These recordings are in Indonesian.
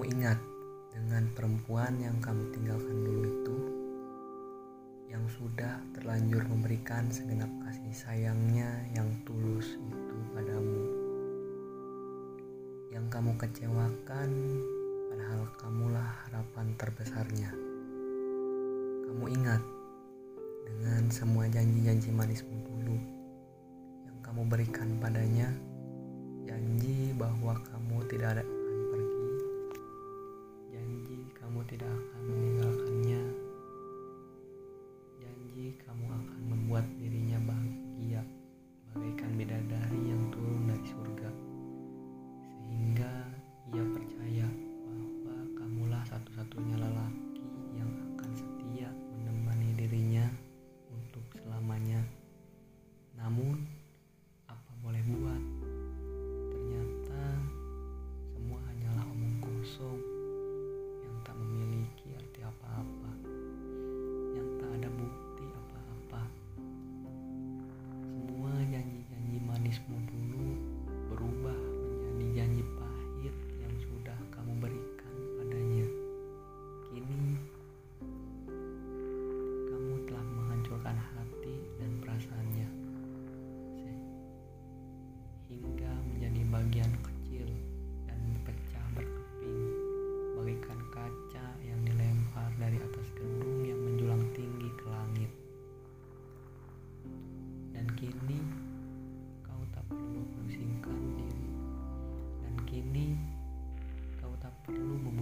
Ingat dengan perempuan yang kamu tinggalkan dulu itu yang sudah terlanjur memberikan segenap kasih sayangnya yang tulus itu padamu. Yang kamu kecewakan padahal kamulah harapan terbesarnya. Kamu ingat dengan semua janji-janji manismu dulu yang kamu berikan padanya, janji bahwa kamu tidak ada kamu akan membuat dirinya bahagia. Bagaikan bidadari yang turun dari surga. Sehingga ia percaya bahwa kamulah satu-satunya lelaki yang akan setia menemani dirinya untuk selamanya. Namun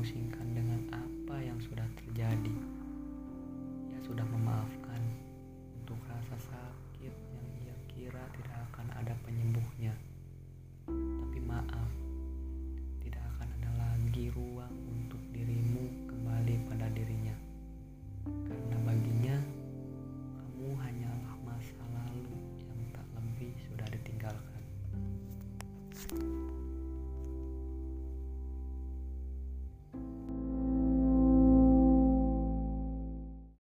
watching.